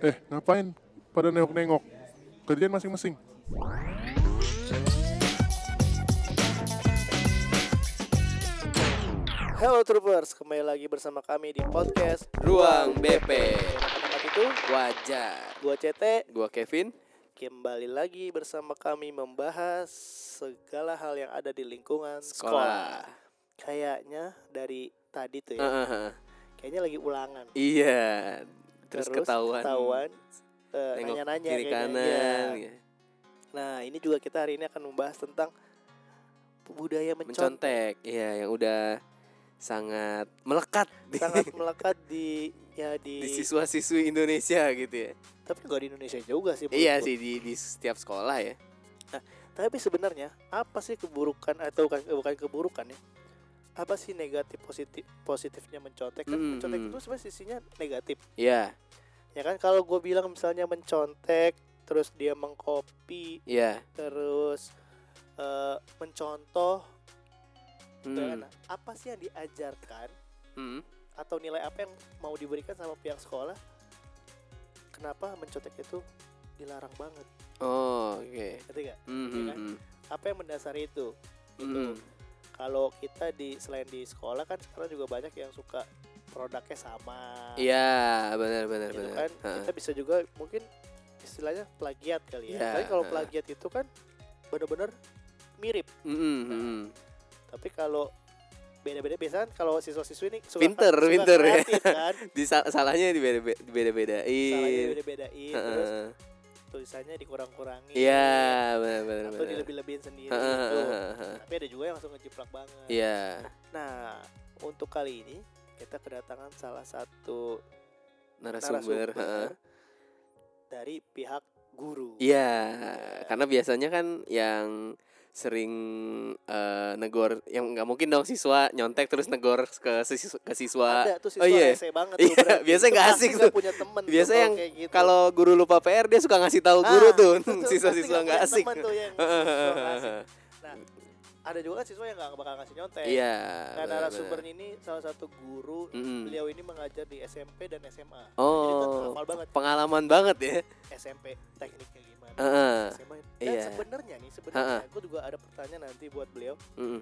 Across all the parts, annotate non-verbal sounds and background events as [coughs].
Eh, ngapain? Pada nengok-nengok. Kerjaan masing-masing. Hello Troopers, kembali lagi bersama kami di podcast Ruang BP Tempat itu, Wajar. Gua CT Gua Kevin. Kembali lagi bersama kami membahas segala hal yang ada di lingkungan sekolah, Sekolah. Kayaknya dari tadi tuh ya, Heeh. kayaknya lagi ulangan. Iya Terus, ketahuan ketahuan eh, Nengok Nanya-nanya kiri kayaknya. kanan Iya. ya. Nah ini juga kita hari ini akan membahas tentang budaya mencontek Mencontek Iya yang udah sangat melekat Sangat [laughs] melekat di ya di, di siswa-siswi Indonesia gitu ya tapi nggak di Indonesia juga sih Iya sih di, di setiap sekolah ya Tapi sebenarnya apa sih keburukan atau bukan, bukan keburukan ya? Apa sih negatif positif positifnya mencontek? Kan Hmm, mencontek hmm. itu sebenarnya sisinya negatif. Iya Ya kan kalau gue bilang misalnya mencontek, terus dia mengcopy, Iya terus eh, mencontoh, Hmm. ya kan? apa sih yang diajarkan Hmm. atau nilai apa yang mau diberikan sama pihak sekolah? Kenapa mencontek itu dilarang banget? Oh oke Ngerti gak? Hmm, Iya kan? hmm, Apa yang mendasari itu? hmm. Gitu. Hmm. Kalau kita di selain di sekolah kan sekarang juga banyak yang suka produknya sama Iya benar benar gitu benar kan Heeh. kita bisa juga mungkin istilahnya plagiat kali ya Iya, tapi kalau plagiat itu kan benar-benar mirip Hmm, hmm, hmm. tapi kalau beda-beda biasanya kan kalau siswa-siswi ini suka, Pinter, suka pinter ya. kreatif kan [laughs] Di sa- salahnya di beda salahnya bedain beda-bedain terus Heeh. Tulisannya dikurang-kurangin Iya, benar benar atau dilebih-lebihin sendiri gitu tapi ada juga yang langsung ngejiplak banget Iya. nah untuk kali ini kita kedatangan salah satu Narasumber, heeh. dari pihak guru. Iya, karena biasanya kan yang sering eh, negor yang nggak mungkin dong siswa nyontek terus negor ke siswa, ke siswa. Ada tuh siswa Oh, iya. rese banget Iya, tuh Itu [laughs] nggak asik tuh. punya temen Biasa yang gitu. Kalau guru lupa PR dia suka ngasih tahu guru Ah, tuh itu [laughs] tuh siswa-siswa nggak asik. tuh yang [laughs] asik. Nah, ada juga kan siswa yang nggak bakal ngasih nyontek. Iya. Nah, benar, narasumbernya ini salah satu guru. Mm-mm. Beliau ini mengajar di SMP dan SMA. Jadi kan Oh, hafal banget pengalaman banget ya. SMP tekniknya gimana. Heeh. SMA. Dan Iya. sebenarnya nih, sebenarnya Heeh. gue juga ada pertanyaan nanti buat beliau. Mm-mm.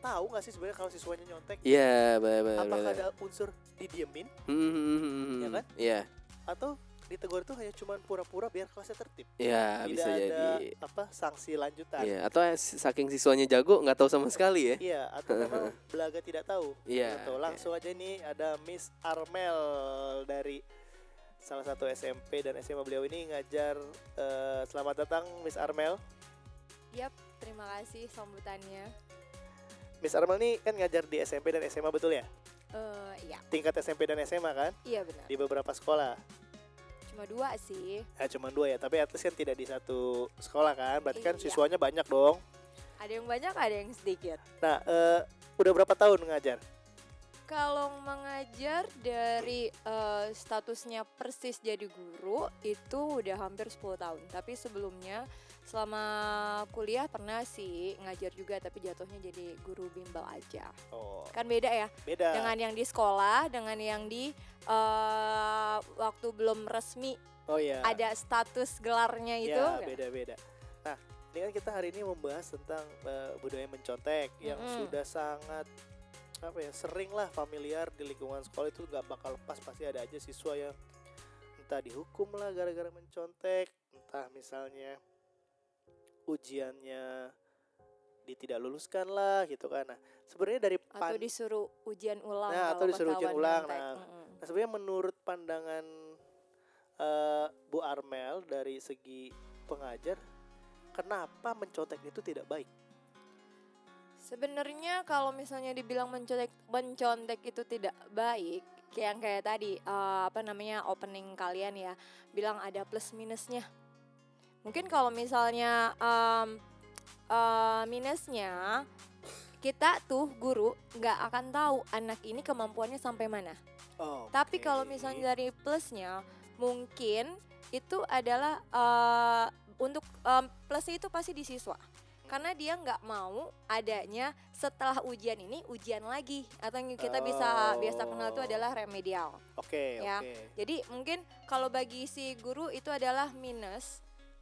Tahu nggak sih sebenarnya kalau siswanya nyontek? Iya, benar benar. Apakah ada unsur didiemin Hmm, Ya kan? Iya. atau ditegur itu hanya cuman pura-pura biar kelasnya tertib? Iya, bisa ada jadi. apa sanksi lanjutan. Iya, atau saking siswanya jago nggak tahu sama sekali ya. Iya, atau memang [laughs] belaga tidak tahu. Iya, Gitu. oke. Langsung aja nih ada Miss Armel dari salah satu SMP dan SMA beliau ini ngajar. eh, selamat datang Miss Armel. Yap, terima kasih sambutannya. Miss Armel nih kan ngajar di SMP dan SMA betul ya? Eh, iya, Tingkat SMP dan SMA kan iya benar. di beberapa sekolah. Cuma dua sih. Ya cuma dua ya, tapi at least kan tidak di satu sekolah kan. Berarti kan Iya. siswanya banyak dong. Ada yang banyak, ada yang sedikit. Nah, eh, udah berapa tahun ngajar? Kalau mengajar dari eh, statusnya persis jadi guru itu udah hampir 10 tahun. Tapi sebelumnya selama kuliah pernah sih ngajar juga tapi jatuhnya jadi guru bimbel aja. Oh, Kan beda ya beda. dengan yang di sekolah dengan yang di eh, waktu belum resmi oh iya. ada status gelarnya itu. Ya, beda-beda. Nah, ini kan kita hari ini membahas tentang eh, budaya mencontek yang sudah sangat apa ya sering lah familiar di lingkungan sekolah itu nggak bakal lepas pasti ada aja siswa yang entah dihukum lah gara-gara mencontek entah misalnya ujiannya tidak luluskan lah gitu kan nah sebenarnya dari pan atau disuruh ujian ulang Nah, atau disuruh ujian ulang, nah. Mm-mm. Nah, sebenarnya menurut pandangan eh, Bu Armel dari segi pengajar, kenapa mencontek itu tidak baik? sebenarnya kalau misalnya dibilang mencontek mencontek itu tidak baik kayak yang kayak tadi eh, apa namanya opening kalian ya bilang ada plus minusnya mungkin kalau misalnya em, eh, minusnya kita tuh guru nggak akan tahu anak ini kemampuannya sampai mana Oh, Tapi kalau misalnya dari plusnya, mungkin itu adalah eh, untuk em, plusnya itu pasti di siswa. karena dia nggak mau adanya setelah ujian ini ujian lagi atau yang kita bisa biasa kenal itu Oh. adalah remedial. Oke, Ya. oke. Jadi mungkin kalau bagi si guru itu adalah minus.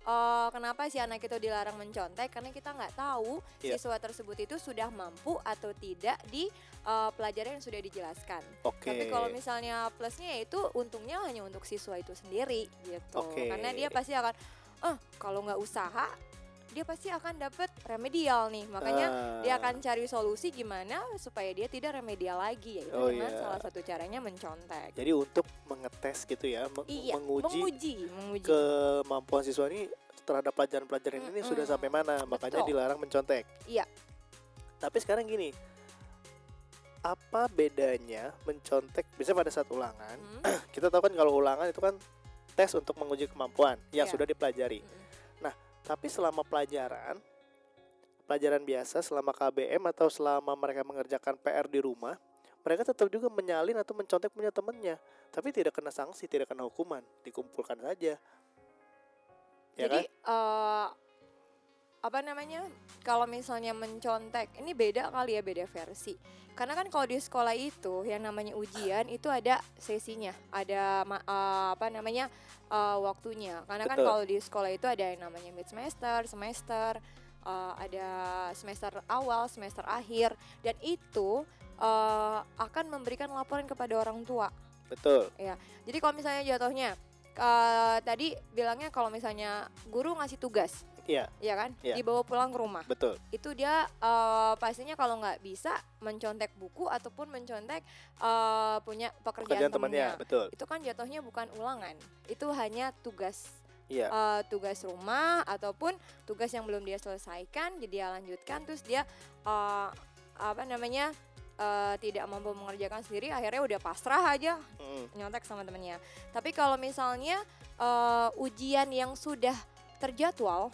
Eh, kenapa si anak itu dilarang mencontek? Karena kita nggak tahu Iya. siswa tersebut itu sudah mampu atau tidak di eh, pelajaran yang sudah dijelaskan. Oke. Tapi kalau misalnya plusnya yaitu untungnya hanya untuk siswa itu sendiri gitu. Oke. Karena dia pasti akan, eh kalau nggak usaha, dia pasti akan dapat remedial nih. Makanya Ah, dia akan cari solusi gimana supaya dia tidak remedial lagi yaitu Oh, dengan iya. salah satu caranya mencontek. Jadi untuk mengetes gitu ya, meng- Iya, menguji, menguji, menguji. kemampuan siswa ini terhadap pelajaran-pelajaran ini Mm-mm. sudah sampai mana, makanya Betul. dilarang mencontek. Iya. Tapi sekarang gini, apa bedanya mencontek? Biasanya pada saat ulangan, Hmm, [clears throat] kita tahu kan kalau ulangan itu kan tes untuk menguji kemampuan yang Iya. sudah dipelajari. mm-mm. Tapi selama pelajaran, pelajaran biasa selama KBM atau selama mereka mengerjakan PR di rumah, mereka tetap juga menyalin atau mencontek punya temennya. Tapi tidak kena sanksi, tidak kena hukuman, dikumpulkan saja. Ya Jadi kan? eh, apa namanya? Kalau misalnya mencontek, ini beda kali ya beda versi. Karena kan kalau di sekolah itu yang namanya ujian itu ada sesinya, ada eh, apa namanya eh, waktunya. Karena kan kalau di sekolah itu ada yang namanya mid semester, semester, eh, ada semester awal, semester akhir, dan itu eh, akan memberikan laporan kepada orang tua. Betul. Jadi kalau misalnya jatuhnya eh, tadi bilangnya kalau misalnya guru ngasih tugas, Iya, ya kan, Iya. dibawa pulang ke rumah, betul. itu dia eh, pastinya kalau nggak bisa mencontek buku ataupun mencontek eh, punya pekerjaan, Pekerjaan temannya, temennya. betul. Itu kan jatuhnya bukan ulangan, itu hanya tugas Iya. eh, tugas rumah ataupun tugas yang belum dia selesaikan, jadi dia lanjutkan, terus dia eh, apa namanya eh, tidak mampu mengerjakan sendiri, akhirnya udah pasrah aja Mm, nyontek sama temennya. Tapi kalau misalnya eh, ujian yang sudah terjadwal,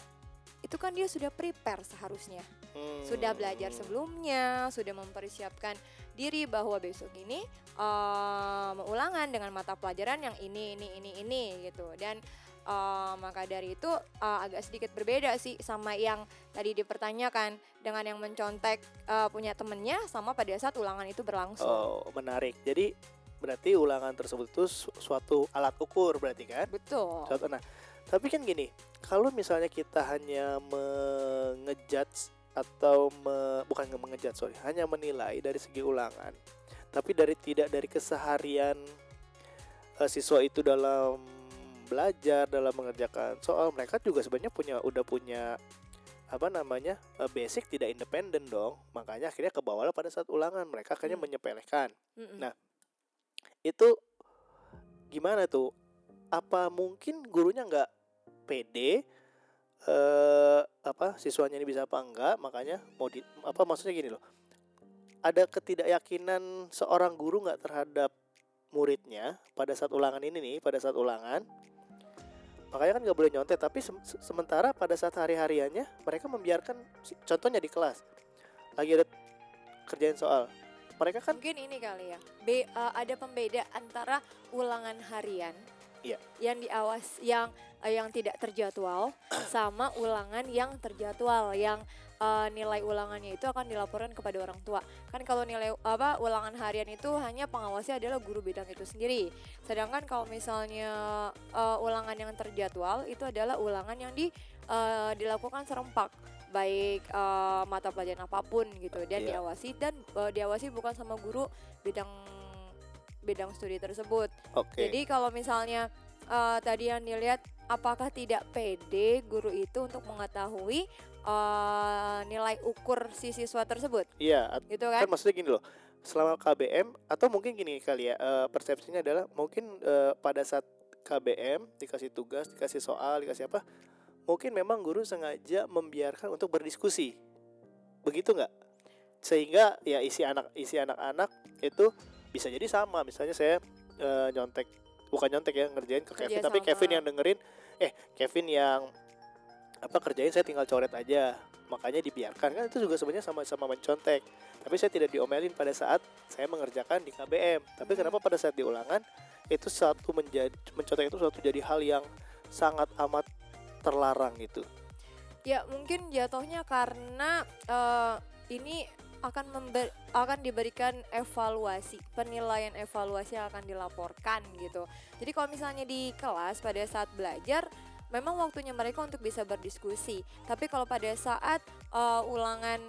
itu kan dia sudah prepare seharusnya, mm. sudah belajar sebelumnya, sudah mempersiapkan diri bahwa besok ini eh, mau ulangan dengan mata pelajaran yang ini, ini, ini, ini gitu. Dan eh, maka dari itu eh, agak sedikit berbeda sih sama yang tadi dipertanyakan dengan yang mencontek eh, punya temennya sama pada saat ulangan itu berlangsung. Oh, menarik. Jadi berarti ulangan tersebut itu su- suatu alat ukur berarti kan? Betul. Suatu nah, tapi kan gini, kalau misalnya kita hanya mengejudge atau me- bukan nge- mengejudge sorry, hanya menilai dari segi ulangan, tapi dari tidak dari keseharian eh, siswa itu dalam belajar dalam mengerjakan soal mereka juga sebenarnya punya udah punya apa namanya eh, basic tidak independen dong makanya akhirnya ke bawah pada saat ulangan mereka akhirnya Hmm. menyepelekan Mm-mm. Nah, itu gimana tuh? Apa mungkin gurunya nggak pede eh apa siswanya ini bisa apa enggak? Makanya mau di apa maksudnya gini loh. Ada ketidakyakinan seorang guru nggak terhadap muridnya pada saat ulangan ini nih, pada saat ulangan. Makanya kan nggak boleh nyontek, tapi se- sementara pada saat hari-hariannya mereka membiarkan contohnya di kelas lagi ada kerjain soal. Mereka kan Mungkin ini kali ya. Be, eh, ada pembeda antara ulangan harian Iya. yang diawas yang eh, yang tidak terjadwal [coughs] sama ulangan yang terjadwal yang eh, nilai ulangannya itu akan dilaporkan kepada orang tua. Kan kalau nilai apa ulangan harian itu hanya pengawasnya adalah guru bidang itu sendiri. Sedangkan kalau misalnya eh, ulangan yang terjadwal itu adalah ulangan yang di eh, dilakukan serempak baik eh, mata pelajaran apa pun gitu dan Iya. diawasi dan eh, diawasi bukan sama guru bidang bidang studi tersebut. oke. Jadi kalau misalnya eh, tadi yang dilihat apakah tidak pede guru itu untuk mengetahui eh, nilai ukur si siswa tersebut, Iya, gitu kan kan? maksudnya gini loh. Selama KBM atau mungkin gini kali ya, eh, persepsinya adalah mungkin eh, pada saat KBM dikasih tugas, dikasih soal, dikasih apa, mungkin memang guru sengaja membiarkan untuk berdiskusi. Begitu nggak? Sehingga ya isi anak isi anak-anak itu bisa jadi sama. Misalnya saya eh, nyontek bukan nyontek ya ngerjain ke Kevin, Kerja tapi sama. Kevin yang dengerin eh Kevin yang apa kerjain saya tinggal coret aja makanya dibiarkan kan itu juga sebenarnya sama-sama mencontek tapi saya tidak diomelin pada saat saya mengerjakan di KBM tapi Hmm. kenapa pada saat di ulangan itu satu menjadi mencontek itu suatu jadi hal yang sangat amat terlarang gitu Ya mungkin jatuhnya karena eh, ini akan member, akan diberikan evaluasi, penilaian evaluasi yang akan dilaporkan gitu. Jadi kalau misalnya di kelas pada saat belajar memang waktunya mereka untuk bisa berdiskusi. Tapi kalau pada saat eh, ulangan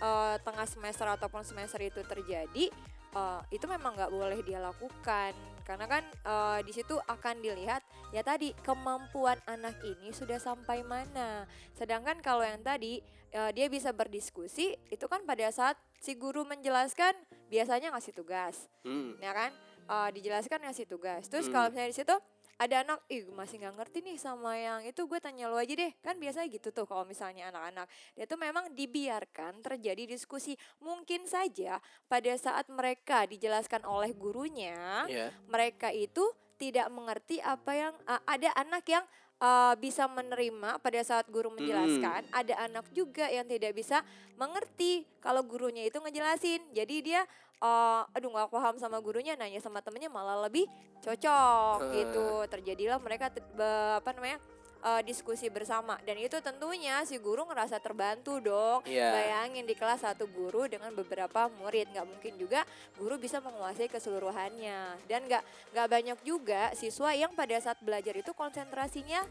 eh, tengah semester ataupun semester itu terjadi, eh, itu memang nggak boleh dia lakukan karena kan eh, di situ akan dilihat ya tadi kemampuan anak ini sudah sampai mana. Sedangkan kalau yang tadi eh, dia bisa berdiskusi itu kan pada saat si guru menjelaskan biasanya ngasih tugas, Hmm. ya kan? Eh, dijelaskan ngasih tugas. Terus Hmm. kalau misalnya di situ ada anak, ih masih nggak ngerti nih sama yang itu gue tanya lu aja deh. Kan biasanya gitu tuh kalau misalnya anak-anak. Dia tuh memang dibiarkan terjadi diskusi. Mungkin saja pada saat mereka dijelaskan oleh gurunya Ya. mereka itu tidak mengerti apa yang uh, ada anak yang uh, bisa menerima pada saat guru menjelaskan, ada anak juga yang tidak bisa mengerti kalau gurunya itu ngejelasin. Jadi dia uh, aduh nggak paham sama gurunya, nanya sama temennya malah lebih cocok Eh. gitu. Terjadilah mereka te- be- apa namanya? Uh, diskusi bersama. Dan itu tentunya si guru ngerasa terbantu dong. Iya. bayangin di kelas satu guru dengan beberapa murid. Nggak mungkin juga guru bisa menguasai keseluruhannya. Dan nggak nggak banyak juga siswa yang pada saat belajar itu konsentrasinya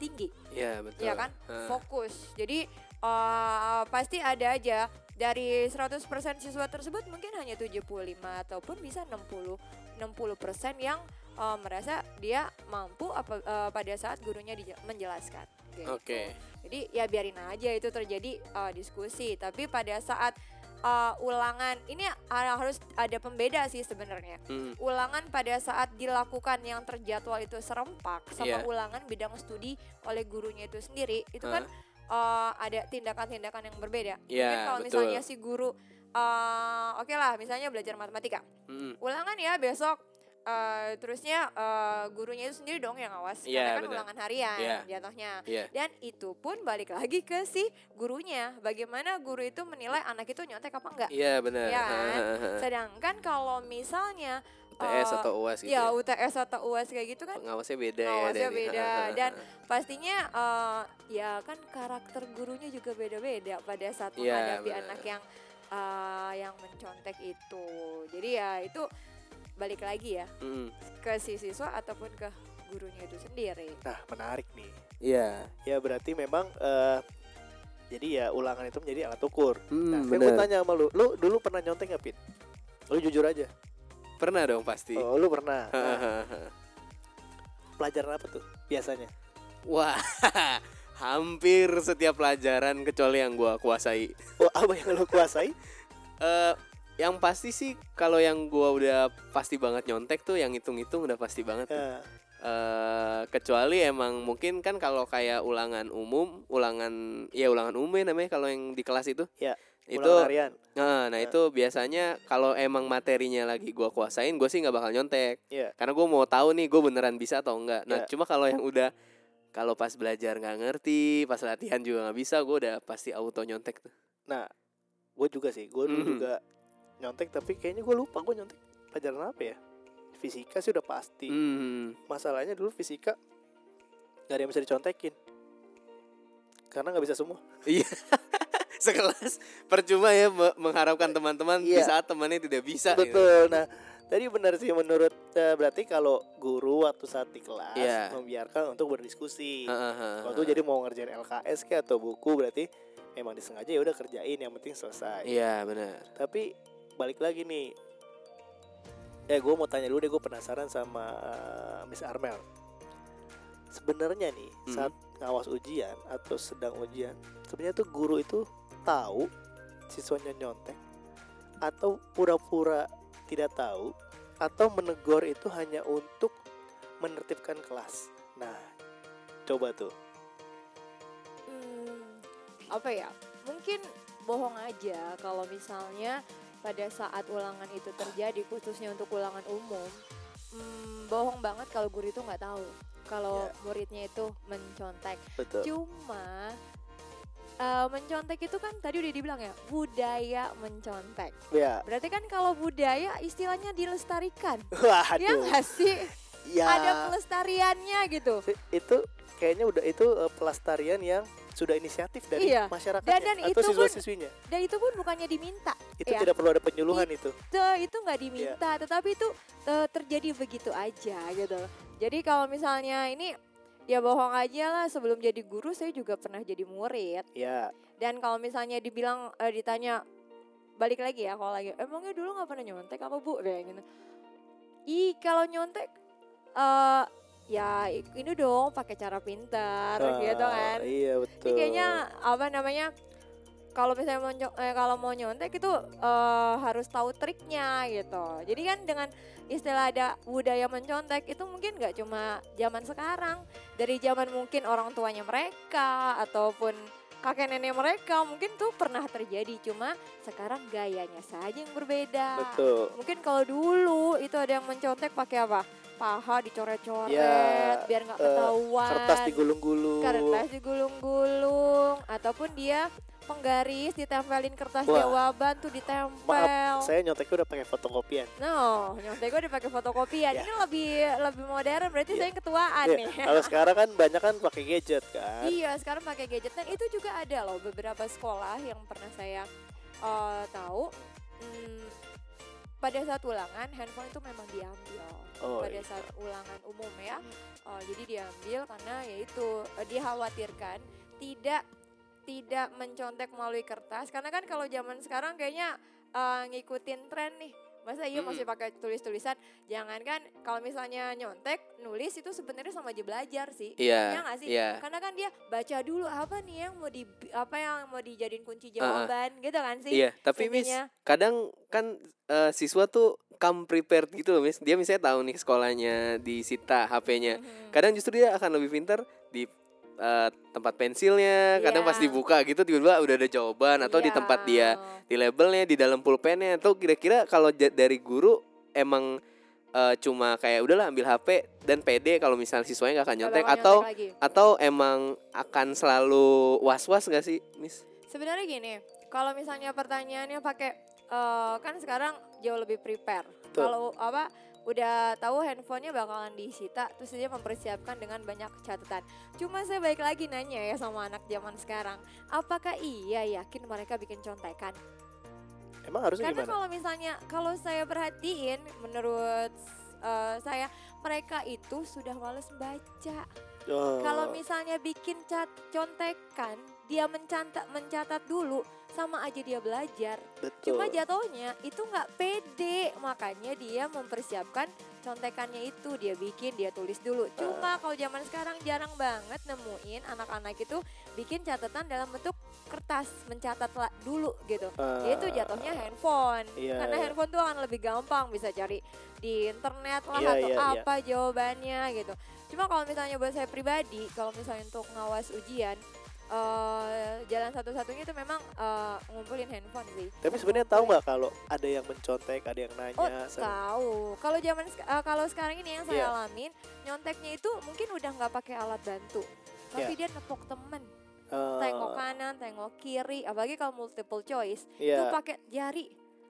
tinggi. Iya, betul. ya kan? Heeh. fokus. Jadi eh, pasti ada aja. Dari 100% siswa tersebut mungkin hanya 75 ataupun bisa 60 60% yang eh, merasa dia mampu apa eh, pada saat gurunya menjelaskan gitu. Oke. Jadi ya biarin aja itu terjadi uh, diskusi. Tapi pada saat uh, ulangan ini uh, harus ada pembeda sih sebenarnya. Hmm. Ulangan pada saat dilakukan yang terjadwal itu serempak sama Iya. ulangan bidang studi oleh gurunya itu sendiri itu kan uh, ada tindakan-tindakan yang berbeda. Iya, Mungkin kalau betul. misalnya si guru uh, oke lah misalnya belajar matematika. Hmm. Ulangan ya besok uh, terusnya uh, gurunya itu sendiri dong yang awas Iya, karena kan benar. ulangan harian Iya. jatuhnya. Iya. Dan itu pun balik lagi ke si gurunya. Bagaimana guru itu menilai anak itu nyontek apa enggak. Iya, benar. Iya kan? Sedangkan kalau misalnya UTS eh, atau UAS gitu. ya Ya. UTS atau UAS kayak gitu kan Pengawasnya beda ya. Pengawasnya dari- beda. Dan pastinya eh, ya kan karakter gurunya juga beda-beda pada saat Iya, menghadapi anak yang eh, yang mencontek itu. Jadi ya itu balik lagi ya Mm. ke si siswa ataupun ke gurunya itu sendiri. Nah, menarik nih. Iya. Ya berarti memang eh, jadi ya ulangan itu menjadi alat ukur. Hmm, Nah, gue benar. tanya sama lu, lu dulu pernah nyontek nggak, Pit? Lu jujur aja. Pernah dong pasti. Oh, lu pernah. Nah, pelajaran apa tuh biasanya? Wah, [laughs] hampir setiap pelajaran kecuali yang gua kuasai. Oh, apa yang lu kuasai? Eh, yang pasti sih kalau yang gua udah pasti banget nyontek tuh yang hitung-hitung udah pasti banget. tuh. Nah, Eh, kecuali emang mungkin kan kalau kayak ulangan umum, ulangan ya ulangan umum ya namanya kalau yang di kelas itu. Ya, Itu ulangan harian. nah, nah Ya. itu biasanya kalau emang materinya lagi gua kuasain, gue sih nggak bakal nyontek. Iya. Karena gue mau tahu nih gue beneran bisa atau enggak. Ya. Nah, cuma kalau yang udah kalau pas belajar nggak ngerti, pas latihan juga nggak bisa, gue udah pasti auto nyontek tuh. Nah, gue juga sih. Gue dulu Mhm. juga nyontek tapi kayaknya gue lupa gue nyontek pelajaran apa ya? Fisika sih udah pasti. Hmm. Masalahnya dulu fisika gak ada yang bisa dicontekin. Karena nggak bisa semua. [laughs] Iya. Sekelas percuma ya me- mengharapkan teman-teman di Iya. saat temannya tidak bisa. gitu. Betul. Nah, tadi benar sih menurut eh, berarti kalau guru waktu saat di kelas Iya. membiarkan untuk berdiskusi. Heeh. jadi mau ngerjain LKS kayak atau buku berarti emang disengaja ya udah kerjain yang penting selesai. Iya benar. Tapi balik lagi nih. Eh gue mau tanya dulu deh gue penasaran sama eh, Miss Armel. Sebenarnya nih Hmm. saat ngawas ujian atau sedang ujian, sebenarnya tuh guru itu tahu siswanya nyontek atau pura-pura tidak tahu atau menegur itu hanya untuk menertibkan kelas. Nah, coba tuh. Hmm, apa ya? Mungkin bohong aja kalau misalnya pada saat ulangan itu terjadi khususnya untuk ulangan umum. Hmm, bohong banget kalau guru itu nggak tahu kalau Ya. muridnya itu mencontek. Betul. Cuma eh, mencontek itu kan tadi udah dibilang ya budaya mencontek. Ya. Berarti kan kalau budaya istilahnya dilestarikan. Waduh. Ya nggak sih? Ya. Ada pelestariannya gitu. itu kayaknya udah itu eh, pelestarian yang sudah inisiatif dari Iya. masyarakat Dan- dan atau itu siswa pun- siswinya? Dan itu pun bukannya diminta. itu ya. tidak perlu ada penyuluhan itu? Itu itu nggak diminta tetapi itu eh, terjadi begitu aja gitu. Jadi kalau misalnya ini ya bohong aja lah sebelum jadi guru saya juga pernah jadi murid. Ya dan kalau misalnya dibilang eh, ditanya balik lagi ya kalau lagi emangnya dulu nggak pernah nyontek apa bu? Kayak gitu. Ih kalau nyontek eh ya ini dong pakai cara pintar gitu Ah, kan iya ini betul kayaknya apa namanya kalau misalnya mau eh, kalau mau nyontek itu eh, harus tahu triknya gitu. Jadi kan dengan istilah ada budaya mencontek itu mungkin nggak cuma zaman sekarang, dari zaman mungkin orang tuanya mereka ataupun kakek nenek mereka mungkin tuh pernah terjadi cuma sekarang gayanya saja yang berbeda. betul Mungkin kalau dulu itu ada yang mencontek pakai apa? Paha dicoret-coret Ya, biar nggak eh, ketahuan kertas digulung-gulung kertas digulung-gulung ataupun dia penggaris ditempelin kertas Wah. jawaban tuh ditempel. saya nyonteknya udah pakai fotokopian No, nyontek gue dipakai fotokopian. Ya. Ini lebih lebih modern berarti Ya. saya yang ketuaan Iya, nih. kalau sekarang kan banyak kan pakai gadget kan Iya, sekarang pakai gadget dan itu juga ada loh beberapa sekolah yang pernah saya eh, tahu. Hmm, pada saat ulangan handphone itu memang diambil. Oh, pada iya. saat ulangan umum ya. Eh, jadi diambil karena yaitu eh, dikhawatirkan tidak tidak mencontek melalui kertas karena kan kalau zaman sekarang kayaknya eh, ngikutin tren nih. Masa iya masih pakai tulis-tulisan? Jangankan kalau misalnya nyontek, nulis itu sebenarnya sama aja belajar sih. Iya. Iya nggak sih? Iya. Karena kan dia baca dulu apa nih yang mau di apa yang mau dijadiin kunci jawaban gitu kan sih? Iya, tapi Miss, Intinya. kadang kan eh, siswa tuh come prepared gitu loh, Miss. Dia misalnya tahu nih sekolahnya disita HP-nya. Mhm. Kadang justru dia akan lebih pintar di eh, tempat pensilnya, kadang pas Iya. dibuka gitu tiba-tiba udah ada jawaban atau di Iya. tempat dia di labelnya di dalam pulpennya atau kira-kira kalau dari guru emang eh, cuma kayak udahlah ambil HP dan PD kalau misalnya siswanya nggak akan nyontek atau lagi. atau emang akan selalu was-was gak sih, Miss? Sebenarnya gini, kalau misalnya pertanyaannya pakai eh, kan sekarang jauh lebih prepare. Kalau apa udah tahu handphonenya bakalan disita, terus dia mempersiapkan dengan banyak catatan. Cuma saya baik lagi nanya ya sama anak zaman sekarang, apakah iya yakin mereka bikin contekan? emang harusnya Karena kalau misalnya kalau saya perhatiin, menurut eh, saya mereka itu sudah males baca. Oh, Kalau misalnya bikin cat contekan, dia mencatat mencatat dulu sama aja dia belajar. betul Cuma jatuhnya itu nggak pede, makanya dia mempersiapkan contekannya itu dia bikin dia tulis dulu. Cuma kalau zaman sekarang jarang banget nemuin anak-anak itu bikin catatan dalam bentuk kertas mencatat dulu gitu. Ah, Dia itu jatuhnya handphone. Iya, Karena iya. handphone tuh akan lebih gampang bisa cari di internet lah Iya, atau iya, iya. apa jawabannya gitu. Cuma kalau misalnya buat saya pribadi, kalau misalnya untuk ngawas ujian, eh jalan satu-satunya itu memang eh, ngumpulin handphone sih. tapi sebenarnya tahu nggak kalau ada yang mencontek ada yang nanya Oh sama- tahu. Kalau zaman eh, kalau sekarang ini yang saya Iya. alamin, nyonteknya itu mungkin udah nggak pakai alat bantu, tapi dia nepok temen, Eh, tengok kanan, tengok kiri, apalagi kalau multiple choice, iya. itu pakai jari,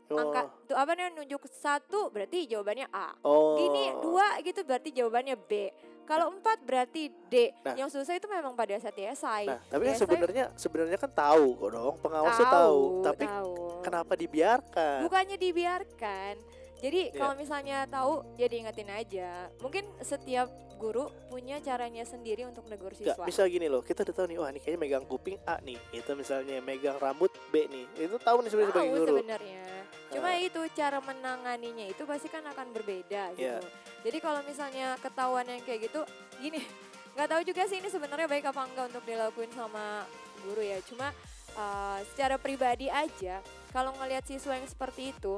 Oh, angka, tuh apa namanya nunjuk satu berarti jawabannya A, oh. gini dua gitu berarti jawabannya B, kalau empat berarti D. Nah. Yang susah itu memang pada saat di esai. Nah, tapi kan sebenarnya sebenarnya kan tahu kok dong, pengawas tuh tahu, tapi tahu. kenapa dibiarkan? Bukannya dibiarkan. Jadi Iya. kalau misalnya tahu, ya diingetin aja. Mungkin setiap guru punya caranya sendiri untuk negur siswa. bisa gini loh, kita udah tahu nih, wah ini kayaknya megang kuping A nih, itu misalnya megang rambut B nih, itu tahu nih sebenarnya sebagai guru. sebenarnya. Cuma Ah. itu cara menanganinya itu pasti kan akan berbeda gitu. Iya. Jadi kalau misalnya ketahuan yang kayak gitu, gini, [laughs] nggak tahu juga sih ini sebenarnya baik apa enggak untuk dilakuin sama guru ya. Cuma uh, secara pribadi aja, kalau ngelihat siswa yang seperti itu,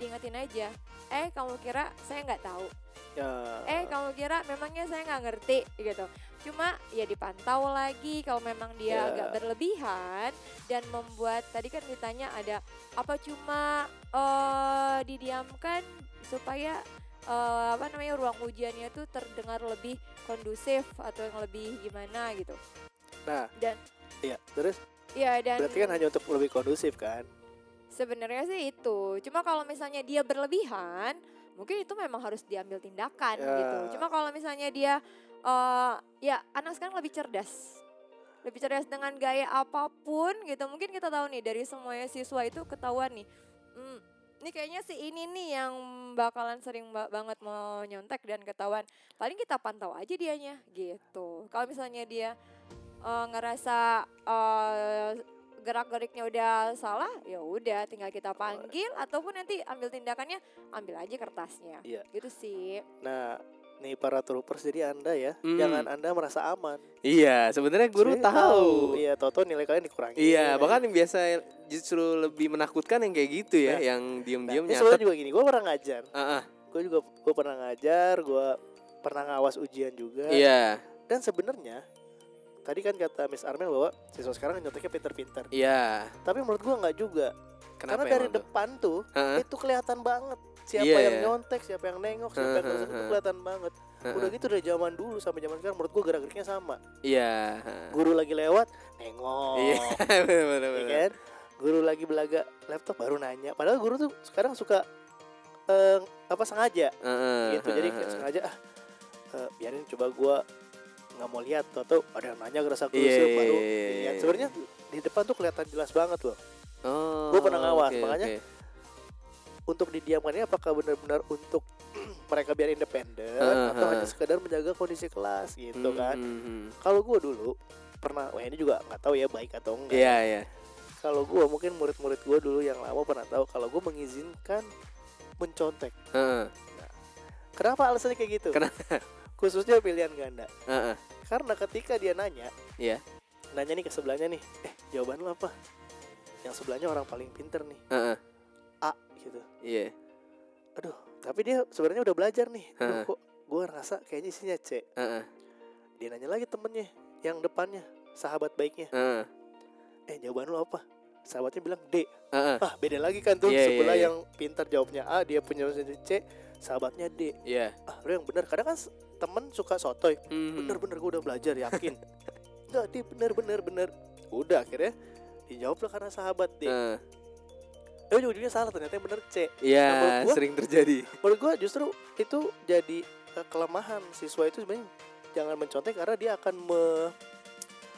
diingetin aja. Eh, kamu kira saya nggak tahu? Ya. eh kamu kira memangnya saya nggak ngerti gitu cuma ya dipantau lagi kalau memang dia Ya. agak berlebihan dan membuat tadi kan ditanya ada apa cuma eh didiamkan supaya eh, apa namanya ruang ujiannya tuh terdengar lebih kondusif atau yang lebih gimana gitu Nah, dan iya, terus ya dan berarti kan hanya untuk lebih kondusif kan? Sebenarnya sih itu. Cuma kalau misalnya dia berlebihan mungkin itu memang harus diambil tindakan Ya. gitu. Cuma kalau misalnya dia eh ya anak sekarang lebih cerdas. Lebih cerdas dengan gaya apa pun gitu. Mungkin kita tahu nih dari semuanya siswa itu ketahuan nih hmm, ini kayaknya si ini nih yang bakalan sering ba- banget mau nyontek dan ketahuan. Paling kita pantau aja dianya gitu. Kalau misalnya dia eh, ngerasa eh, gerak geriknya udah salah ya udah tinggal kita panggil ataupun nanti ambil tindakannya ambil aja kertasnya Iya. gitu sih Nah, nih para troopers jadi Anda ya, Hmm. jangan Anda merasa aman. Iya, sebenarnya guru Sebenarnya tahu. Iya, toto nilai kalian dikurangi. Iya, bahkan yang biasa justru lebih menakutkan yang kayak gitu ya, Nah, yang nah, diem-diem sebenarnya juga gini, gue pernah ngajar. Ah, ah, Gue juga gue pernah ngajar, gue pernah ngawas ujian juga. Iya, Dan sebenarnya tadi kan kata Miss Armel bahwa siswa sekarang nyonteknya pinter-pinter. iya. Tapi menurut gua nggak juga. Kenapa Karena dari depan tuh Heeh. itu kelihatan banget siapa Iya, yang iya. nyontek, siapa yang nengok, siapa yang ngerusak itu kelihatan banget. Udah gitu dari zaman dulu sampai zaman sekarang menurut gua gerak-geriknya sama. Iya. heeh. Guru lagi lewat, nengok. Iya, [laughs] bener ya kan? Guru lagi belaga laptop baru nanya. Padahal guru tuh sekarang suka eh, apa sengaja Heeh, gitu. Jadi sengaja ah eh, biarin coba gua nggak mau lihat tuh tuh ada yang nanya gerasa Iya, gerusuk iya, baru iya, iya, iya. Sebenarnya di depan tuh kelihatan jelas banget loh. Oh, Gua pernah ngawas, oke, makanya oke. Untuk didiamkan ini apakah benar-benar untuk [clears throat] mereka biar independen Heeh, atau hanya sekedar menjaga kondisi kelas gitu kan? Hmm, hmm, Kalau gua dulu pernah, wah ini juga nggak tahu ya baik atau hmm. enggak. Iya, iya. Kalau gua mungkin murid-murid gua dulu yang lama pernah tahu kalau gua mengizinkan mencontek. Heeh, Kenapa alasannya kayak gitu? Kenapa? Khususnya pilihan ganda. heeh. Karena ketika dia nanya, Iya. nanya nih ke sebelahnya nih, eh jawaban lu apa? Yang sebelahnya orang paling pinter nih, Heeh. A gitu. Iya. Aduh, tapi dia sebenarnya udah belajar nih. Aduh, Heeh. kok gua ngerasa kayaknya isinya C. Heeh. Dia nanya lagi temennya yang depannya, sahabat baiknya. Heeh. Eh jawaban lu apa? Sahabatnya bilang D. Heeh. Ah beda lagi kan tuh Iya, sebelah iya, iya. yang pintar jawabnya A, dia punya C, sahabatnya D. Iya. Ah lu yang benar. Kadang kan s- temen suka sotoy. Mhm. Bener-bener gue udah belajar yakin. [laughs] Enggak dia bener-bener bener. Udah akhirnya dijawab lah karena sahabat D. Heeh. Eh ujung-ujungnya salah ternyata yang bener C. Iya, Nah, sering terjadi. Menurut gue justru itu jadi eh, kelemahan siswa itu sebenarnya jangan mencontek karena dia akan me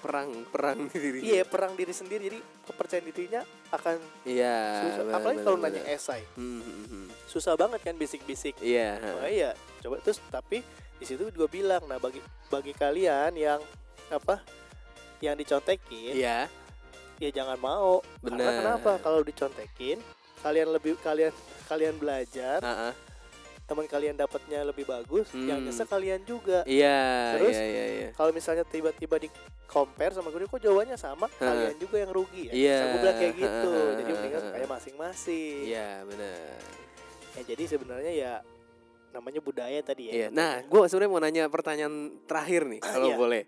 Perang, perang [laughs] diri. iya perang diri sendiri jadi kepercayaan dirinya akan Iya. susah. apalagi kalau nanya esai Hmm, hmm, hmm. susah banget kan bisik-bisik Iya. Oh iya, coba terus tapi di situ gue bilang, nah bagi bagi kalian yang apa yang dicontekin, Iya. ya jangan mau. Karena Benar. kenapa? Kalau dicontekin, kalian lebih kalian kalian belajar, Heeh. teman kalian dapatnya lebih bagus, yang Hmm. nyesek kalian juga. Iya, Terus? iya, iya, iya. Kalau misalnya tiba-tiba di compare sama gue, kok jawabannya sama, Heeh. kalian juga yang rugi ya. Bisa gue bilang kayak gitu. Heeh, Jadi mendingan kayak masing-masing. Iya, benar. Ya, jadi sebenarnya ya namanya budaya tadi ya. Iya. Nah, gue sebenarnya mau nanya pertanyaan terakhir nih, kalau Iya. boleh.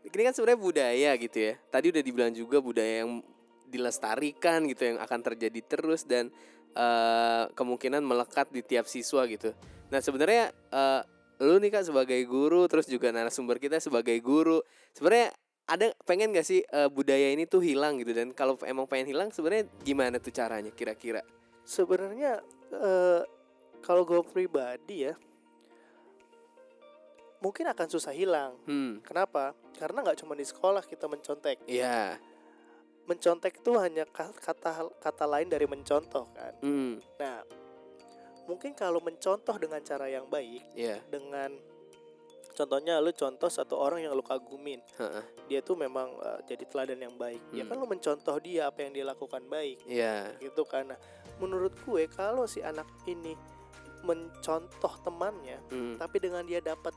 Ini kan sebenarnya budaya gitu ya. Tadi udah dibilang juga budaya yang dilestarikan gitu yang akan terjadi terus dan eh, kemungkinan melekat di tiap siswa gitu. Nah, sebenarnya eh, lu nih kak sebagai guru, terus juga narasumber kita sebagai guru, sebenarnya ada pengen gak sih eh, budaya ini tuh hilang gitu dan kalau emang pengen hilang sebenarnya gimana tuh caranya kira-kira? sebenarnya eh, kalau gue pribadi ya mungkin akan susah hilang Hmm, kenapa karena nggak cuma di sekolah kita mencontek iya. mencontek itu hanya ka- kata kata lain dari mencontoh kan Hmm, nah mungkin kalau mencontoh dengan cara yang baik iya. dengan contohnya lu contoh satu orang yang lu kagumin Heeh. dia tuh memang eh, jadi teladan yang baik ya Hmm. kan lu mencontoh dia apa yang dia lakukan baik Iya. gitu kan Nah, menurut gue kalau si anak ini mencontoh temannya Hmm, tapi dengan dia dapat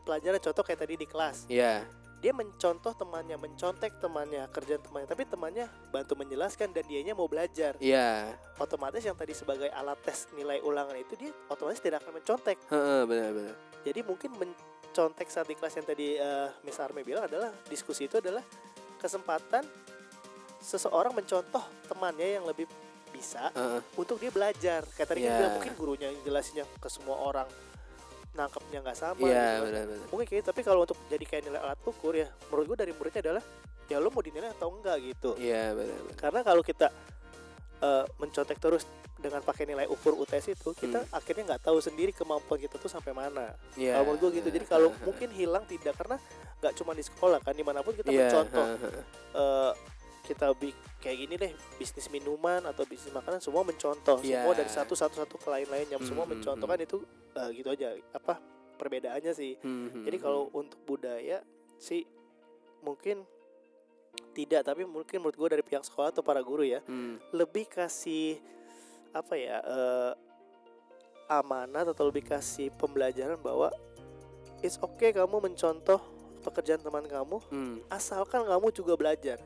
pelajaran contoh kayak tadi di kelas Iya. dia mencontoh temannya mencontek temannya kerjaan temannya tapi temannya bantu menjelaskan dan dianya mau belajar Iya. otomatis yang tadi sebagai alat tes nilai ulangan itu dia otomatis tidak akan mencontek Heeh, benar-benar. jadi mungkin mencontek saat di kelas yang tadi eh, Miss Arme bilang adalah diskusi itu adalah kesempatan seseorang mencontoh temannya yang lebih bisa Heeh. untuk dia belajar kayak tadi kan Iya. bilang mungkin gurunya jelasinnya ke semua orang nangkepnya nggak sama Iya, gitu kan. benar-benar. mungkin kayak gitu. tapi kalau untuk jadi kayak nilai alat ukur ya menurut gue dari muridnya adalah ya lo mau dinilai atau enggak gitu Iya, benar-benar. karena kalau kita eh, mencontek terus dengan pakai nilai ukur UTS itu kita Hmm. akhirnya nggak tahu sendiri kemampuan kita tuh sampai mana Iya. kalau menurut gue gitu jadi kalau [laughs] mungkin hilang tidak karena nggak cuma di sekolah kan di mana pun kita Iya, mencontoh [laughs] eh, kita kayak gini deh bisnis minuman atau bisnis makanan semua mencontoh. Iya. semua dari satu satu satu ke lain lainnya semua Hmm, hmm, mencontoh kan itu eh, gitu aja apa perbedaannya sih. Hmm, jadi kalau untuk budaya sih mungkin tidak tapi mungkin menurut gue dari pihak sekolah atau para guru ya hmm. lebih kasih apa ya eh, amanat atau lebih kasih pembelajaran bahwa it's okay kamu mencontoh pekerjaan teman kamu Hmm, asalkan kamu juga belajar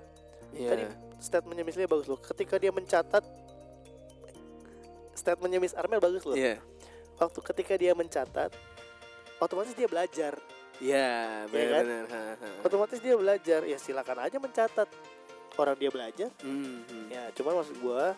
iya. Tadi statementnya Miss Lia bagus loh ketika dia mencatat statementnya Miss Armel bagus loh Iya. waktu ketika dia mencatat otomatis dia belajar Iya, kan? benar-benar. ha, ha. otomatis dia belajar ya silakan aja mencatat orang dia belajar Hmm, hmm. ya cuman maksud gua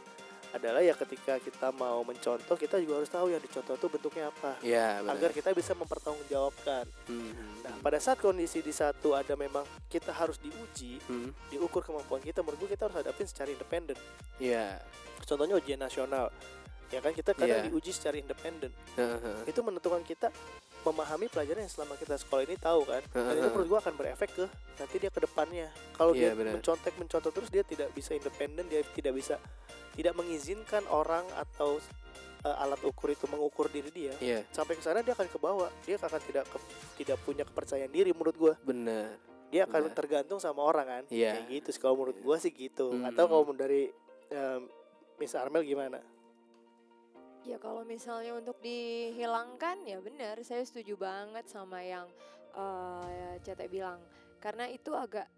adalah ya ketika kita mau mencontoh kita juga harus tahu yang dicontoh itu bentuknya apa benar. agar kita bisa mempertanggungjawabkan Hmm, nah pada saat kondisi di satu ada memang kita harus diuji hmm. diukur kemampuan kita menurut gua kita harus hadapin secara independen Iya. contohnya ujian nasional ya kan kita kadang Iya. diuji secara independen Ha, ha. itu menentukan kita memahami pelajaran yang selama kita sekolah ini tahu kan? Dan itu menurut gua akan berefek ke nanti dia ke depannya. Kalau Iya, dia benar. mencontek mencontoh terus dia tidak bisa independen dia tidak bisa tidak mengizinkan orang atau uh, alat ukur itu mengukur diri dia. Iya, sampai ke sana dia akan ke bawah. Dia akan tidak ke- tidak punya kepercayaan diri menurut gua. Benar. dia akan Benar. tergantung sama orang kan? Iya. kayak gitu sih. Kalau menurut gua sih gitu. Hmm. atau kalau dari um, Miss Armel gimana Ya kalau misalnya untuk dihilangkan ya benar, saya setuju banget sama yang eh Cete bilang. Karena itu agak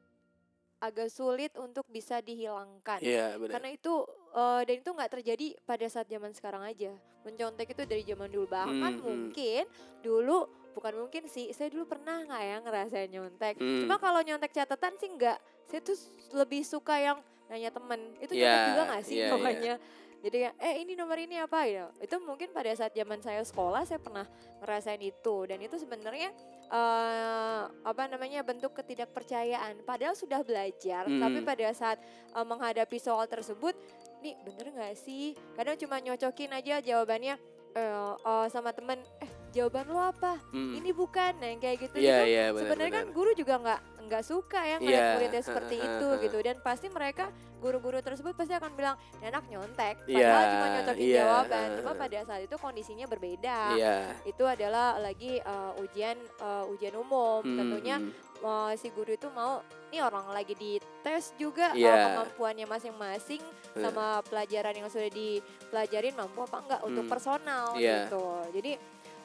agak sulit untuk bisa dihilangkan. Iya, benar. Karena itu eh, dan itu nggak terjadi pada saat zaman sekarang aja. Mencontek itu dari zaman dulu bahkan Hmm, hmm. mungkin dulu bukan mungkin sih, saya dulu pernah nggak ya ngerasain nyontek. Hmm. Cuma kalau nyontek catatan sih nggak. Saya tuh lebih suka yang nanya temen. Itu Iya, nyontek juga nggak sih iya, iya. namanya? Jadi eh ini nomor ini apa ya? Itu mungkin pada saat zaman saya sekolah saya pernah ngerasain itu dan itu sebenarnya eh apa namanya bentuk ketidakpercayaan. Padahal sudah belajar, tapi Mm. pada saat eh, menghadapi soal tersebut, nih bener nggak sih? Kadang cuma nyocokin aja jawabannya eh eh, sama temen, eh jawaban lo apa? Hmm. Ini bukan, yang kayak gitu Iya, gitu. iya, benar. Sebenarnya kan guru juga nggak nggak suka ya ngeliat Iya, muridnya seperti itu gitu dan pasti mereka guru-guru tersebut pasti akan bilang "Ini anak nyontek Iya, padahal cuma nyocokin iya, jawaban cuma pada saat itu kondisinya berbeda Iya. itu adalah lagi uh, ujian uh, ujian umum Hmm, tentunya uh, si guru itu mau ini orang lagi dites juga uh, Iya. kemampuannya masing-masing Hmm. sama pelajaran yang sudah dipelajarin mampu apa enggak untuk Hmm. personal Iya. gitu jadi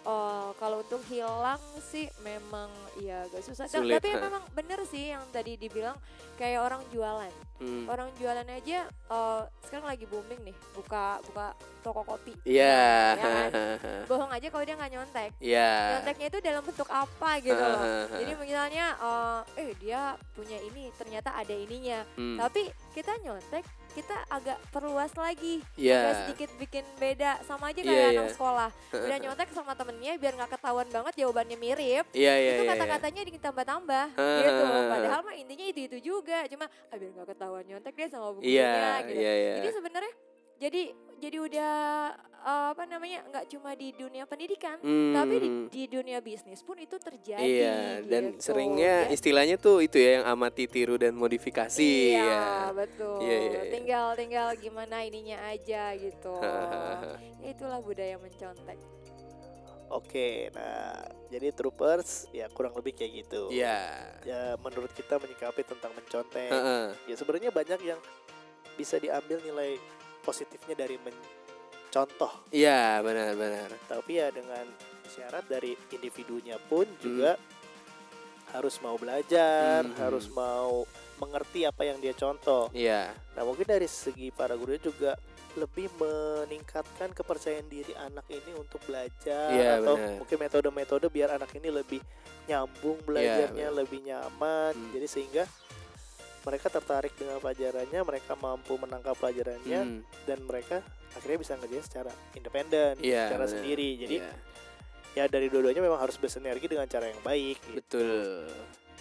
uh, kalau untuk hilang sih memang ya agak susah Sulit, tapi ha. memang bener sih yang tadi dibilang kayak orang jualan Hmm. orang jualan aja uh, sekarang lagi booming nih buka buka toko kopi Iya. Ya kan? [laughs] bohong aja kalau dia nggak nyontek Iya. nyonteknya itu dalam bentuk apa gitu loh [laughs] jadi misalnya eh, eh dia punya ini ternyata ada ininya Hmm. tapi kita nyontek kita agak perluas lagi Iya. agak sedikit bikin beda sama aja Iya, kayak iya. anak sekolah udah nyontek sama temennya biar nggak ketahuan banget jawabannya mirip Iya, iya, itu iya. kata-katanya ditambah-tambah Ha, gitu ha, ha. padahal mah intinya itu itu juga cuma ah, biar nggak ketahuan nyontek deh sama bukunya Iya, gitu iya, iya. jadi sebenarnya jadi jadi udah eh, apa namanya nggak cuma di dunia pendidikan tapi di, Hmm. di dunia bisnis pun itu terjadi Iya, dan gitu. seringnya Ya, istilahnya tuh itu ya yang amati tiru dan modifikasi iya ya. betul Iya, iya, iya. tinggal tinggal gimana ininya aja gitu ya [laughs] itulah budaya mencontek Oke, nah jadi troopers ya kurang lebih kayak gitu. Iya. Ya menurut kita menyikapi tentang mencontek. Heeh. Ya sebenarnya banyak yang bisa diambil nilai positifnya dari mencontoh. Iya, benar-benar. Tapi ya dengan syarat dari individunya pun juga harus mau belajar, Hmm. harus mau mengerti apa yang dia contoh. Iya. Nah mungkin dari segi para guru juga lebih meningkatkan kepercayaan diri anak ini untuk belajar Iya, atau benar. mungkin metode-metode biar anak ini lebih nyambung belajarnya, benar. lebih nyaman. Hmm. Jadi sehingga mereka tertarik dengan pelajarannya, mereka mampu menangkap pelajarannya Hmm. dan mereka akhirnya bisa ngerjain secara independen, Iya, secara benar. sendiri. Jadi Iya, ya dari dua-duanya memang harus bersinergi dengan cara yang baik. gitu. betul.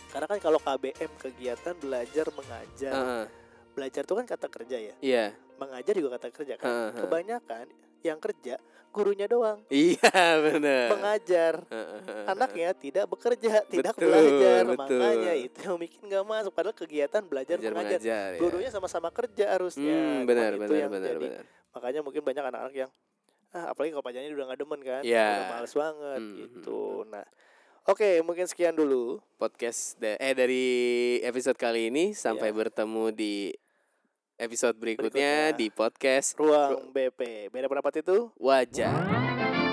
Karena kan kalau KBM kegiatan belajar mengajar, Heeh. belajar itu kan kata kerja ya. Iya. mengajar juga kata kerja kan. Heeh, heeh. Kebanyakan yang kerja gurunya doang Iya [laughs] benar. mengajar. Anaknya tidak bekerja, tidak Betul, belajar. betul. Makanya itu yang bikin nggak masuk padahal kegiatan belajar Belajar mengajar. mengajar ya. Dua-duanya sama-sama kerja harusnya. Hmm, Cuman benar itu benar benar jadi- benar. Makanya mungkin banyak anak-anak yang ah apalagi kalau pacarnya udah nggak demen kan. Iya. Udah males banget Hmm, gitu. Nah, oke mungkin sekian dulu. Podcast da- eh dari episode kali ini sampai Iya. bertemu di episode berikutnya, Berikutnya. di podcast Ruang BP. Beda pendapat itu wajah.